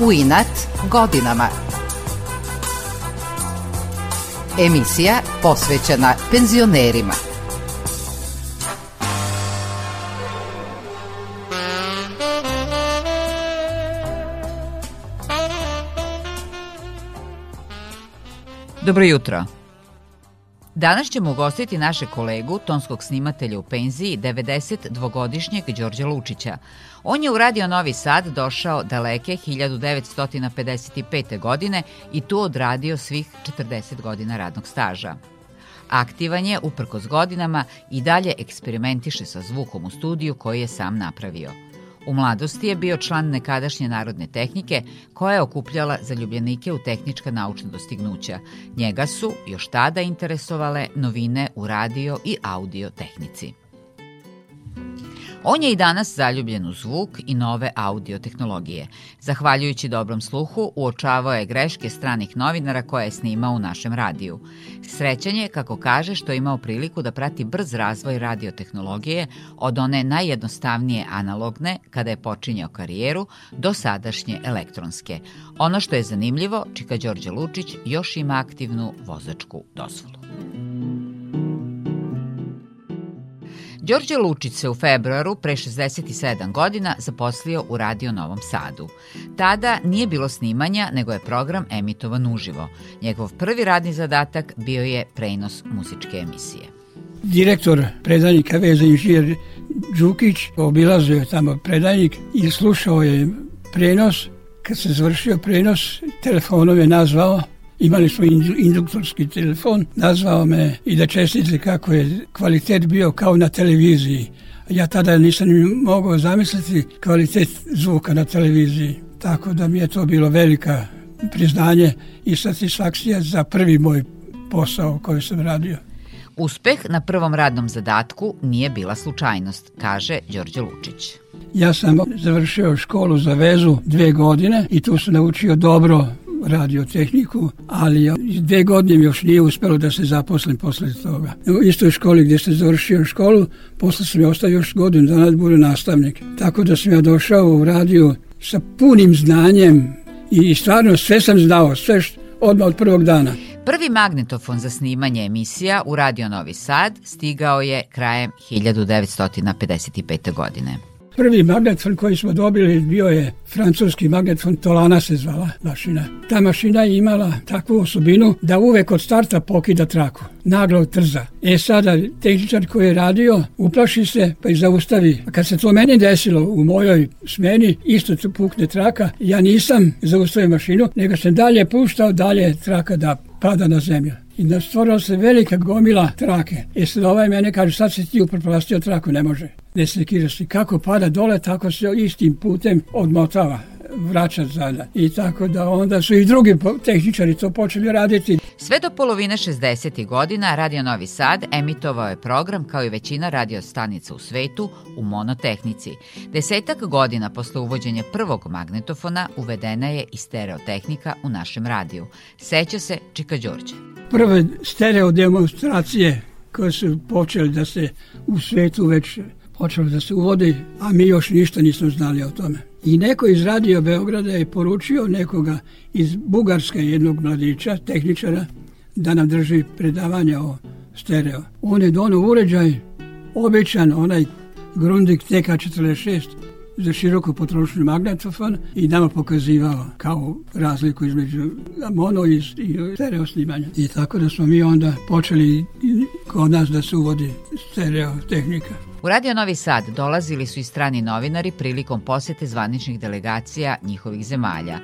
u inat godinama. Emisija posvećena penzionerima. Dobro jutro. Danas ćemo ugostiti naše kolegu, tonskog snimatelja u penziji, 92-godišnjeg Đorđa Lučića. On je u Radio Novi Sad došao daleke 1955. godine i tu odradio svih 40 godina radnog staža. Aktivan je, uprkos godinama, i dalje eksperimentiše sa zvukom u studiju koji je sam napravio – U mladosti je bio član nekadašnje narodne tehnike koja je okupljala zaljubljenike u tehnička naučna dostignuća. Njega su još tada interesovale novine u radio i audio tehnici. On je i danas zaljubljen u zvuk i nove audio tehnologije. Zahvaljujući dobrom sluhu, uočavao je greške stranih novinara koje je snimao u našem radiju. Srećan je, kako kaže, što je imao priliku da prati brz razvoj radiotehnologije od one najjednostavnije analogne, kada je počinjao karijeru, do sadašnje elektronske. Ono što je zanimljivo, Čika Đorđe Lučić još ima aktivnu vozačku dozvolu. Đorđe Lučić se u februaru pre 67 godina zaposlio u Radio Novom Sadu. Tada nije bilo snimanja, nego je program emitovan uživo. Njegov prvi radni zadatak bio je prenos muzičke emisije. Direktor predajnika veze inženjer Đukić obilazio je tamo predajnik i slušao je prenos. Kad se završio prenos, telefonom je nazvao Imali su induktorski telefon, nazvao me i da čestite kako je kvalitet bio kao na televiziji. Ja tada nisam mogao zamisliti kvalitet zvuka na televiziji. Tako da mi je to bilo velika priznanje i satisfakcija za prvi moj posao koji sam radio. Uspeh na prvom radnom zadatku nije bila slučajnost, kaže Đorđe Lučić. Ja sam završio školu za vezu dve godine i tu sam naučio dobro radiotehniku, ali dve godine još nije uspelo da se zaposlim posle toga. U istoj školi gde se završio školu, posle sam je ostao još godinu dana da bude nastavnik. Tako da sam ja došao u radio sa punim znanjem i stvarno sve sam znao, sve što odmah od prvog dana. Prvi magnetofon za snimanje emisija u Radio Novi Sad stigao je krajem 1955. godine. Prvi magnetfon koji smo dobili bio je francuski magnetfon, Tolana se zvala mašina. Ta mašina je imala takvu osobinu da uvek od starta pokida traku, naglo trza. E sada, tehničar koji je radio, uplaši se pa i zaustavi. kad se to meni desilo u mojoj smeni, isto tu pukne traka, ja nisam zaustavio mašinu, nego sam dalje puštao, dalje traka da pada na zemlju. I da stvorila se velika gomila trake. E sad ovaj mene kaže, sad si ti uprplastio traku, ne može deslikirasti. Kako pada dole, tako se istim putem odmotava vraća zada. I tako da onda su i drugi tehničari to počeli raditi. Sve do polovine 60. godina Radio Novi Sad emitovao je program kao i većina radio stanica u svetu u monotehnici. Desetak godina posle uvođenja prvog magnetofona uvedena je i stereotehnika u našem radiju. Seća se Čika Đorđe. Prve stereo demonstracije koje su počeli da se u svetu već počelo da se uvodi, a mi još ništa nismo znali o tome. I neko iz Radio Beograda je poručio nekoga iz Bugarske jednog mladića, tehničara, da nam drži predavanje o stereo. On je donio uređaj, običan onaj Grundig TK46 za široku potrošnju magnetofon i nama pokazivao kao razliku između mono i, stereo snimanja. I tako da smo mi onda počeli kod nas da se uvodi stereo tehnika. U Radio Novi Sad dolazili su i strani novinari prilikom posete zvaničnih delegacija njihovih zemalja.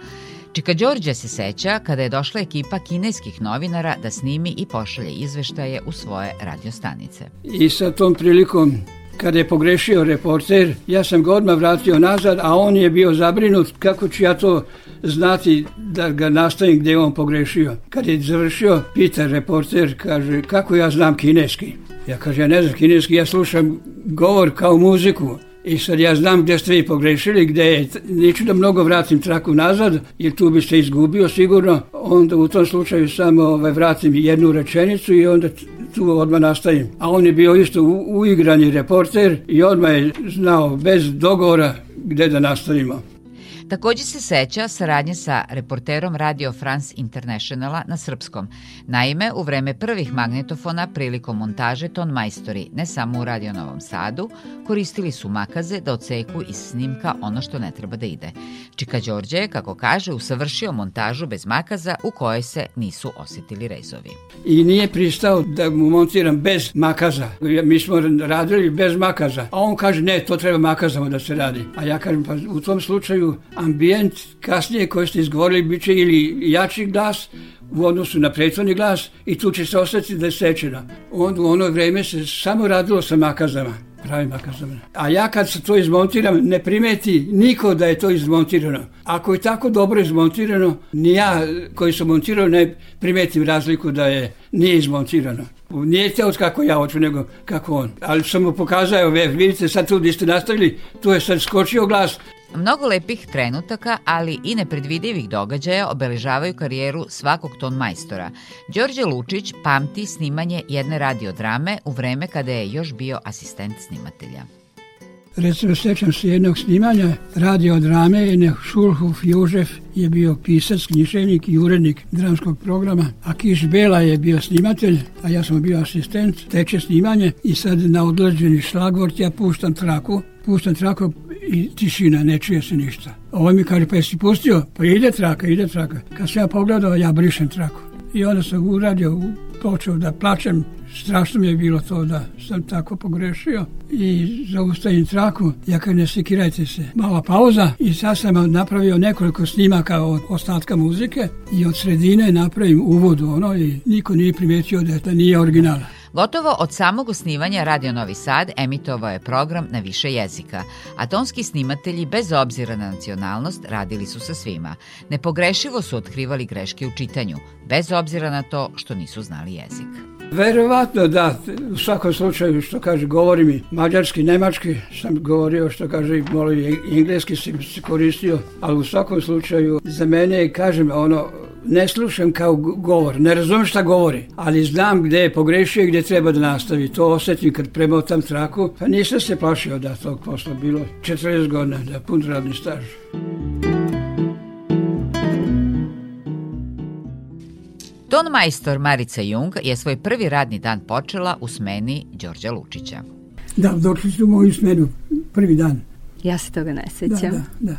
Čika Đorđe se seća kada je došla ekipa kineskih novinara da snimi i pošalje izveštaje u svoje radiostanice. I sa tom prilikom kada je pogrešio reporter, ja sam ga odmah vratio nazad, a on je bio zabrinut kako ću ja to znati da ga nastavim gdje on pogrešio. Kad je završio, pita reporter, kaže, kako ja znam kineski? Ja kaže, ja ne znam kineski, ja slušam govor kao muziku. I sad ja znam gdje ste vi pogrešili, gdje je, neću da mnogo vratim traku nazad, jer tu bi se izgubio sigurno, onda u tom slučaju samo ovaj, vratim jednu rečenicu i onda tu odmah nastavim. A on je bio isto u, uigrani reporter i odmah je znao bez dogovora gdje da nastavimo. Takođe se seća saradnje sa reporterom Radio France Internationala na srpskom. Naime, u vreme prvih magnetofona prilikom montaže ton majstori, ne samo u Radio Novom Sadu, koristili su makaze da oceku iz snimka ono što ne treba da ide. Čika Đorđe je, kako kaže, usavršio montažu bez makaza u kojoj se nisu osetili rezovi. I nije pristao da mu montiram bez makaza. Mi smo radili bez makaza. A on kaže, ne, to treba makazama da se radi. A ja kažem, pa u tom slučaju ambijent kasnije koji ste izgovorili bit će ili jači glas u odnosu na prethodni glas i tu će se ostati da je sečena. Onda u ono vrijeme se samo radilo sa makazama, pravim makazama. A ja kad se to izmontiram, ne primeti niko da je to izmontirano. Ako je tako dobro izmontirano, ni ja koji sam montirao ne primetim razliku da je nije izmontirano. Nije te kako ja hoću, nego kako on. Ali sam mu pokazao, evo, vidite, sad tu gdje ste nastavili, tu je sad skočio glas, Mnogo lepih trenutaka, ali i nepredvidivih događaja obeležavaju karijeru svakog ton majstora. Đorđe Lučić pamti snimanje jedne radiodrame u vreme kada je još bio asistent snimatelja. Recimo, sećam se jednog snimanja radiodrame, jedne Šulhuf Jožef je bio pisac, knjiševnik i urednik dramskog programa, a Kiš Bela je bio snimatelj, a ja sam bio asistent, teče snimanje i sad na odlađeni šlagvort ja puštam traku, puštam traku i tišina, ne čuje se ništa. Ovo mi kaže, pa jesi pustio? Pa ide traka, ide traka. Kad sam ja pogledao, ja brišem traku. I onda sam uradio, počeo da plačem, strašno mi je bilo to da sam tako pogrešio i zaustavim traku, ja kad ne sekirajte se. Mala pauza i sad sam napravio nekoliko snimaka od ostatka muzike i od sredine napravim uvod ono i niko nije primetio da, to nije originala. Gotovo od samog osnivanja Radio Novi Sad emitovao je program na više jezika, a tonski snimatelji bez obzira na nacionalnost radili su sa svima. Nepogrešivo su otkrivali greške u čitanju, bez obzira na to što nisu znali jezik. Verovatno da, u svakom slučaju što kaže, govori mi mađarski, nemački sam govorio što kaže, molim engleski sam se koristio, ali u svakom slučaju za mene je, kažem, ono, ne slušam kao govor, ne razumem šta govori, ali znam gde je pogrešio i gdje treba da nastavi. To osjetim kad premotam traku, pa nisam se plašio da tog posla bilo 40 godina, da pun radni staž. Ton majstor Marica Jung je svoj prvi radni dan počela u smeni Đorđa Lučića. Da, došli su u moju smenu prvi dan. Ja se toga ne sećam. Da, da, da.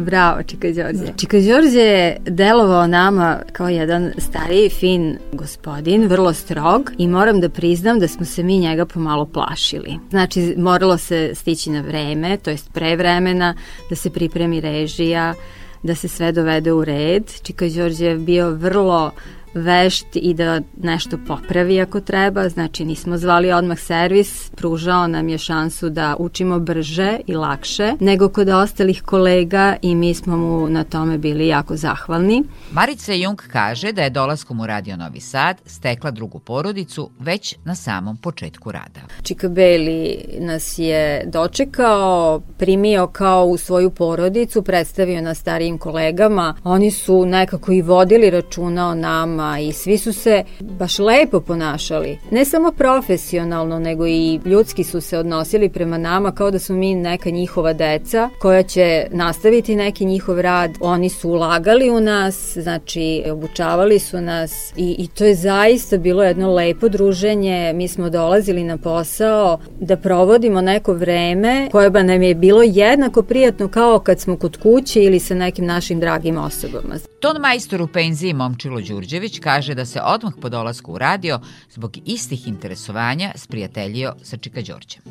Bravo, Čika Đorđe. Da. Čika Đorđe je delovao nama kao jedan stariji, fin gospodin, vrlo strog i moram da priznam da smo se mi njega pomalo plašili. Znači, moralo se stići na vreme, to jest pre vremena, da se pripremi režija, da se sve dovede u red. Čika Đorđe je bio vrlo vešt i da nešto popravi ako treba, znači nismo zvali odmah servis, pružao nam je šansu da učimo brže i lakše nego kod ostalih kolega i mi smo mu na tome bili jako zahvalni. Marica Jung kaže da je dolaskom u Radio Novi Sad stekla drugu porodicu već na samom početku rada. Čika Beli nas je dočekao, primio kao u svoju porodicu, predstavio nas starijim kolegama. Oni su nekako i vodili računa o nama i svi su se baš lepo ponašali. Ne samo profesionalno, nego i ljudski su se odnosili prema nama kao da smo mi neka njihova deca koja će nastaviti neki njihov rad. Oni su ulagali u nas, znači obučavali su nas i, i to je zaista bilo jedno lepo druženje. Mi smo dolazili na posao da provodimo neko vreme koje ba nam je bilo jednako prijatno kao kad smo kod kuće ili sa nekim našim dragim osobama. Ton majstor u penziji Momčilo Đurđević Đorđević kaže da se odmah po dolasku u radio zbog istih interesovanja sprijateljio sa Čika Đorđem.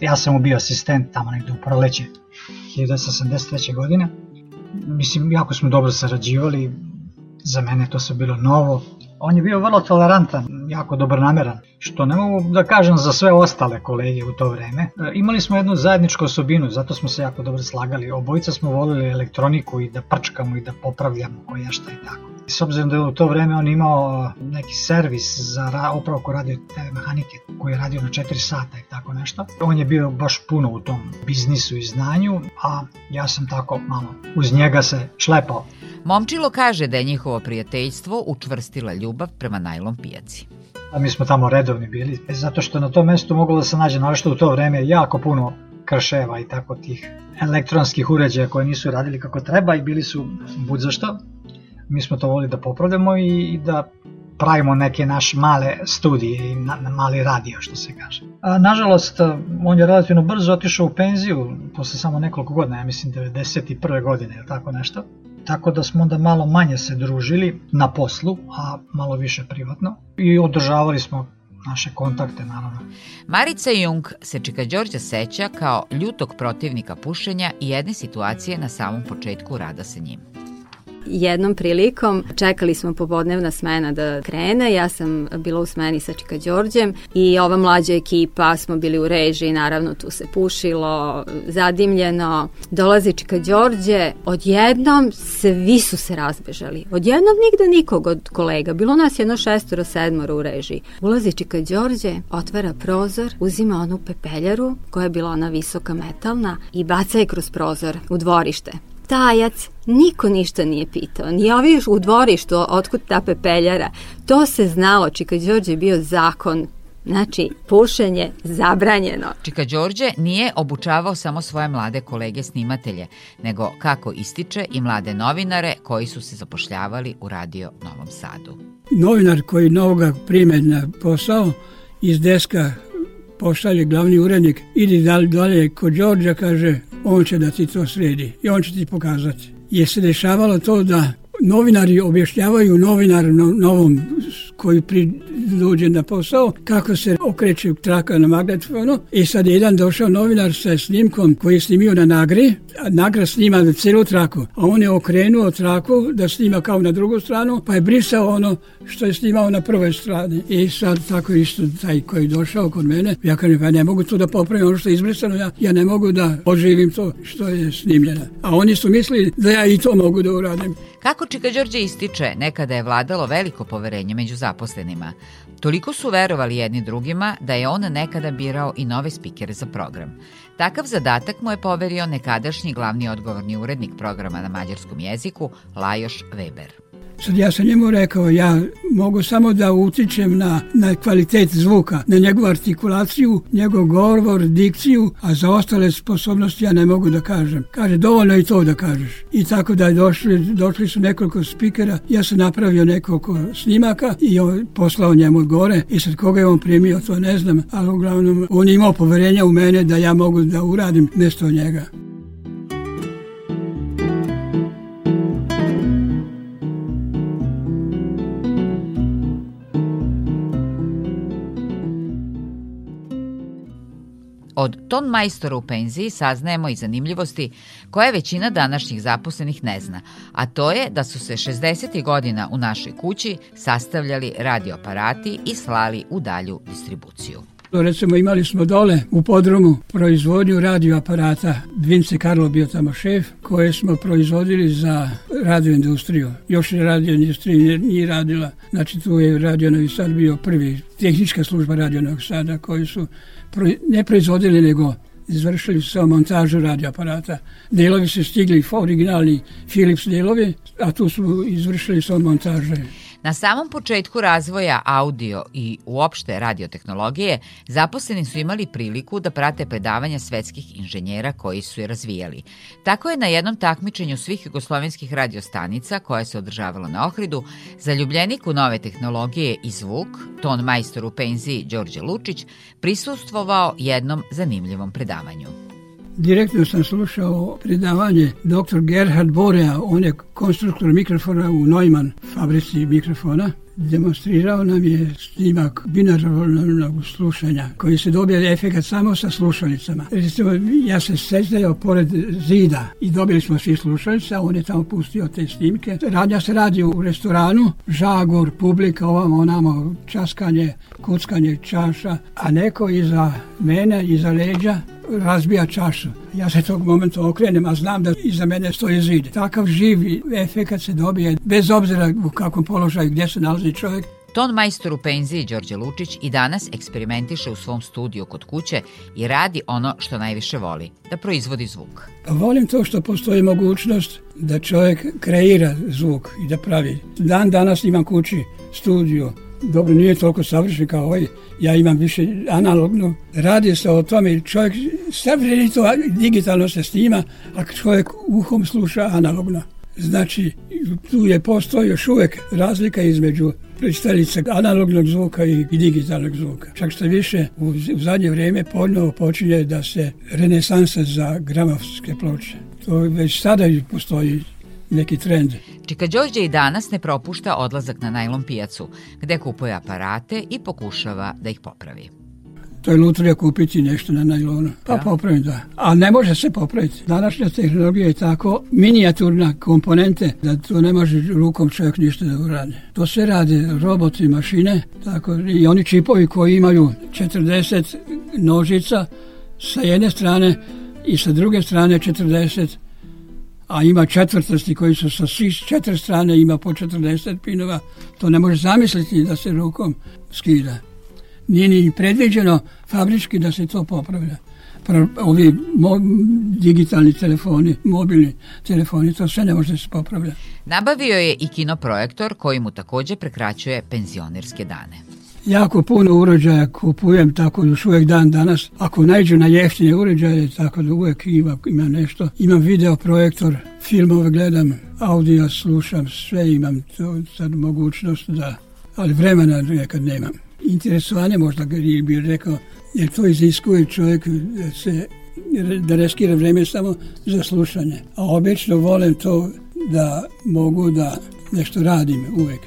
Ja sam mu bio asistent tamo negde u proleće 1983. godine. Mislim, jako smo dobro sarađivali, za mene to se bilo novo. On je bio vrlo tolerantan, jako nameran, što ne mogu da kažem za sve ostale kolege u to vreme. E, imali smo jednu zajedničku osobinu, zato smo se jako dobro slagali. Obojica smo volili elektroniku i da prčkamo i da popravljamo koja šta i tako. S obzirom da je u to vreme on imao uh, neki servis za opravku radio mehanike koji je radio na 4 sata i tako nešto. On je bio baš puno u tom biznisu i znanju, a ja sam tako malo uz njega se šlepao. Momčilo kaže da je njihovo prijateljstvo učvrstila ljubav prema najlon pijaci. A mi smo tamo redovni bili, e, zato što na tom mestu moglo da se nađe na što u to vreme jako puno krševa i tako tih elektronskih uređaja koje nisu radili kako treba i bili su bud zašto mi smo to volili da popravljamo i, i da pravimo neke naše male studije i na, na mali radio što se kaže. A, nažalost, on je relativno brzo otišao u penziju, posle samo nekoliko godina, ja mislim 91. godine ili tako nešto. Tako da smo onda malo manje se družili na poslu, a malo više privatno. I održavali smo naše kontakte, naravno. Marica Jung se Čika Đorđa seća kao ljutog protivnika pušenja i jedne situacije na samom početku rada sa njim jednom prilikom čekali smo popodnevna smena da krene, ja sam bila u smeni sa Čika Đorđem i ova mlađa ekipa smo bili u režiji, naravno tu se pušilo, zadimljeno. Dolazi Čika Đorđe, odjednom svi su se razbežali. Odjednom nigde nikog od kolega, bilo nas jedno šestoro, sedmoro u režiji. Ulazi Čika Đorđe, otvara prozor, uzima onu pepeljaru koja je bila ona visoka metalna i baca je kroz prozor u dvorište tajac, niko ništa nije pitao. Ni ovi u dvorištu, otkud ta pepeljara. To se znalo, Čika Đorđe je bio zakon Znači, pušenje zabranjeno. Čika Đorđe nije obučavao samo svoje mlade kolege snimatelje, nego kako ističe i mlade novinare koji su se zapošljavali u Radio Novom Sadu. Novinar koji novoga prime na posao iz deska pošalje glavni urednik, idi dalje, dalje kod Đorđa, kaže, on će da ti to sredi i on će ti pokazati. Je se dešavalo to da novinari objašnjavaju novinaru novom koji pri dođe na posao, kako se okreće traka na magnetofonu i sad jedan došao novinar sa snimkom koji je snimio na Nagri, Nagra snima celu traku, a on je okrenuo traku da snima kao na drugu stranu, pa je brisao ono što je snimao na prvoj strani. I sad tako isto taj koji je došao kod mene, ja kažem pa ne mogu to da popravim ono što je izbrisano, ja, ja ne mogu da oživim to što je snimljeno. A oni su mislili da ja i to mogu da uradim. Kako Čika Đorđe ističe, nekada je vladalo veliko poverenje među zaposlenima. Toliko su verovali jedni drugima da je on nekada birao i nove spikere za program. Takav zadatak mu je poverio nekadašnji glavni odgovorni urednik programa na mađarskom jeziku Lajoš Weber. Sad ja sam njemu rekao, ja mogu samo da utičem na, na kvalitet zvuka, na njegovu artikulaciju, njegov govor, dikciju, a za ostale sposobnosti ja ne mogu da kažem. Kaže, dovoljno i to da kažeš. I tako da došli, došli su nekoliko spikera, ja sam napravio nekoliko snimaka i poslao njemu gore i sad koga je on primio, to ne znam, ali uglavnom on je imao poverenja u mene da ja mogu da uradim nešto od njega. Od ton majstora u penziji saznajemo i zanimljivosti koje većina današnjih zaposlenih ne zna, a to je da su se 60. godina u našoj kući sastavljali radioaparati i slali u dalju distribuciju što recimo imali smo dole u podrumu proizvodnju radioaparata. Vince Carlo bio tamo šef koje smo proizvodili za radioindustriju. Još je radioindustrija nije radila, znači tu je radio Novi Sad bio prvi, tehnička služba radio Novog Sada koji su ne proizvodili nego izvršili su montažu radioaparata. Delovi su stigli originalni Philips delovi, a tu su izvršili samo montaže. Na samom početku razvoja audio i uopšte radiotehnologije zaposleni su imali priliku da prate predavanja svetskih inženjera koji su je razvijali. Tako je na jednom takmičenju svih jugoslovenskih radiostanica koje se održavalo na Ohridu, zaljubljenik u nove tehnologije i zvuk, ton majstor u penziji Đorđe Lučić, prisustvovao jednom zanimljivom predavanju. Direktno sam slušao predavanje dr. Gerhard Borea, on je konstruktor mikrofona u Neumann fabrici mikrofona. Demonstrirao nam je snimak binarnog slušanja koji se dobija efekat samo sa slušalicama. Recimo, ja se sezdeo pored zida i dobili smo svi slušalice, on je tamo pustio te snimke. Radnja se radi u restoranu, žagor, publika, ovamo, onamo, časkanje, kuckanje čaša, a neko iza mene, iza leđa, razbija čaša. Ja se tog momenta okrenem, a znam da iza mene stoji zid. Takav živi efekat se dobije, bez obzira u kakvom položaju gdje se nalazi čovjek. Ton majstor u penziji Đorđe Lučić i danas eksperimentiše u svom studiju kod kuće i radi ono što najviše voli, da proizvodi zvuk. Volim to što postoji mogućnost da čovjek kreira zvuk i da pravi. Dan danas imam kući studiju, dobro nije toliko savršen kao ovaj, ja imam više analogno. Radi se o tome, čovjek Sve to digitalno se snima, a čovjek uhom sluša analogno. Znači, tu je postoji još uvijek razlika između predstavljice analognog zvuka i digitalnog zvuka. Čak što više, u, u zadnje vrijeme ponovo počinje da se renesansa za gramofske ploče. To već sada postoji neki trend. Čika Đorđe i danas ne propušta odlazak na najlon pijacu, gde kupuje aparate i pokušava da ih popravi to je lutrija kupiti nešto na najlonu. Pa ja. Da. popravim da. A ne može se popraviti. Današnja tehnologija je tako minijaturna komponente da to ne može rukom čovjek ništa da uradi. To sve rade roboti, mašine, tako i oni čipovi koji imaju 40 nožica sa jedne strane i sa druge strane 40 a ima četvrtasti koji su sa svih četiri strane ima po 40 pinova, to ne može zamisliti da se rukom skida nije ni predviđeno fabrički da se to popravlja ovi mo, digitalni telefoni, mobilni telefoni, to sve ne može da se popravljati. Nabavio je i kinoprojektor koji mu takođe prekraćuje penzionerske dane. Jako puno uređaja kupujem, tako da još uvijek dan danas. Ako najđu na jeftine uređaje, tako da uvijek ima, ima nešto. Imam video projektor, filmove gledam, audio slušam, sve imam to, sad mogućnost da, ali vremena nekad nemam interesovanje možda bi rekao, jer to iziskuje čovjek da se da reskira vreme samo za slušanje. A obično volim to da mogu da nešto radim uvek.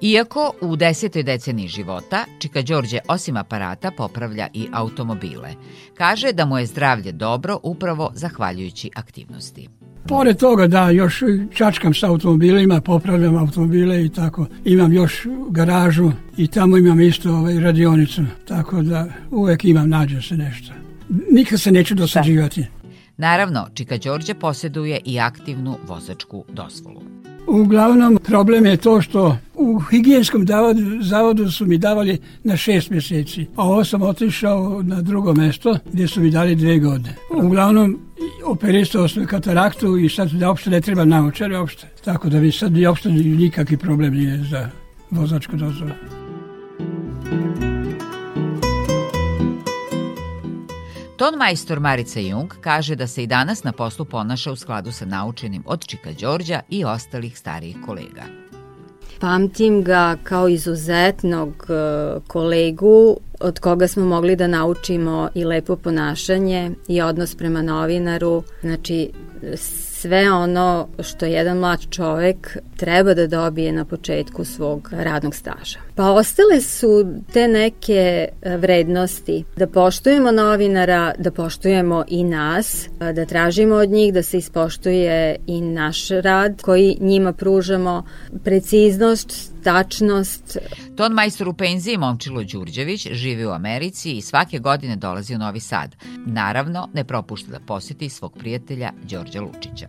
Iako u desetoj deceniji života Čika Đorđe osim aparata popravlja i automobile. Kaže da mu je zdravlje dobro upravo zahvaljujući aktivnosti. Pored toga da još čačkam sa automobilima, popravljam automobile i tako. Imam još garažu i tamo imam isto ovaj, radionicu, tako da uvek imam, nađe se nešto. Nikad se neću dosađivati. Naravno, Čika Đorđe posjeduje i aktivnu vozačku dozvolu. Uglavnom, problem je to što u higijenskom zavodu, zavodu su mi davali na šest meseci, a ovo sam otišao na drugo mesto gde su mi dali dve godine. Uglavnom, operisao sam kataraktu i sad da opšte ne treba naučar opšte. Tako da mi sad i opšte nikakvi problem nije za vozačku dozvolu. Ton majstor Marica Jung kaže da se i danas na poslu ponaša u skladu sa naučenim od Čika Đorđa i ostalih starijih kolega. Pamtim ga kao izuzetnog e, kolegu od koga smo mogli da naučimo i lepo ponašanje i odnos prema novinaru. Znači, sve ono što jedan mlad čovek treba da dobije na početku svog radnog staža. Pa ostale su te neke e, vrednosti da poštujemo novinara, da poštujemo i nas, e, da tražimo od njih da se ispoštuje i naš rad koji njima pružamo, preciznost, tačnost. Ton majstor u penziji Momčilo Đurđević živi u Americi i svake godine dolazi u Novi Sad. Naravno, ne propušta da poseti svog prijatelja Đorđa Lučića.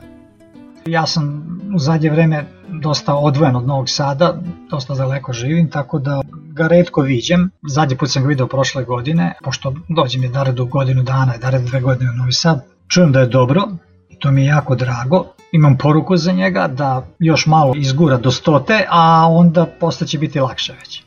Ja sam u zadnje vreme dosta odvojen od Novog Sada, dosta daleko živim, tako da ga redko viđem. Zadnji put sam ga video prošle godine, pošto dođem je Daredu godinu dana, Daredu dve godine u Novi Sad. Čujem da je dobro, i to mi je jako drago. Imam poruku za njega da još malo izgura do stote, a onda posle će biti lakše već.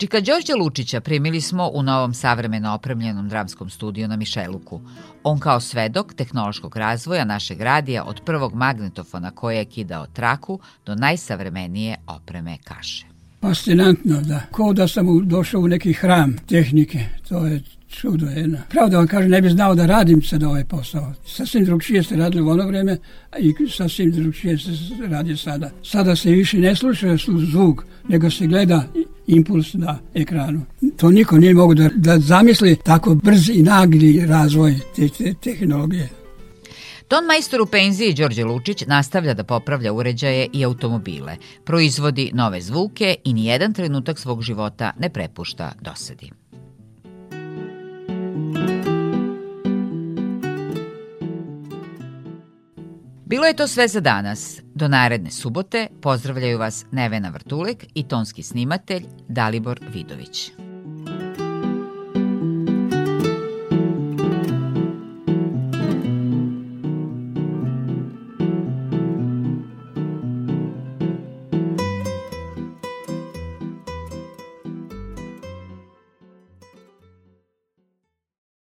Čika Đorđa Lučića primili smo u novom savremeno opremljenom dramskom studiju na Mišeluku. On kao svedok tehnološkog razvoja našeg radija od prvog magnetofona koje je kidao traku do najsavremenije opreme kaše. Fascinantno, da. Kao da sam došao u neki hram tehnike. To je čudo jedna. Pravo da vam kažem, ne bi znao da radim sad ovaj posao. Sasvim drugčije ste radili u ono vreme i sasvim drugčije se radi sada. Sada se više ne sluša zvuk, nego se gleda impuls na ekranu. To niko nije mogu da, da zamisli tako brz i nagli razvoj te, te tehnologije. Ton majstor u penziji Đorđe Lučić nastavlja da popravlja uređaje i automobile, proizvodi nove zvuke i nijedan trenutak svog života ne prepušta dosadi. Bilo je to sve za danas. Do naredne subote pozdravljaju vas Nevena Vrtulek i tonski snimatelj Dalibor Vidović.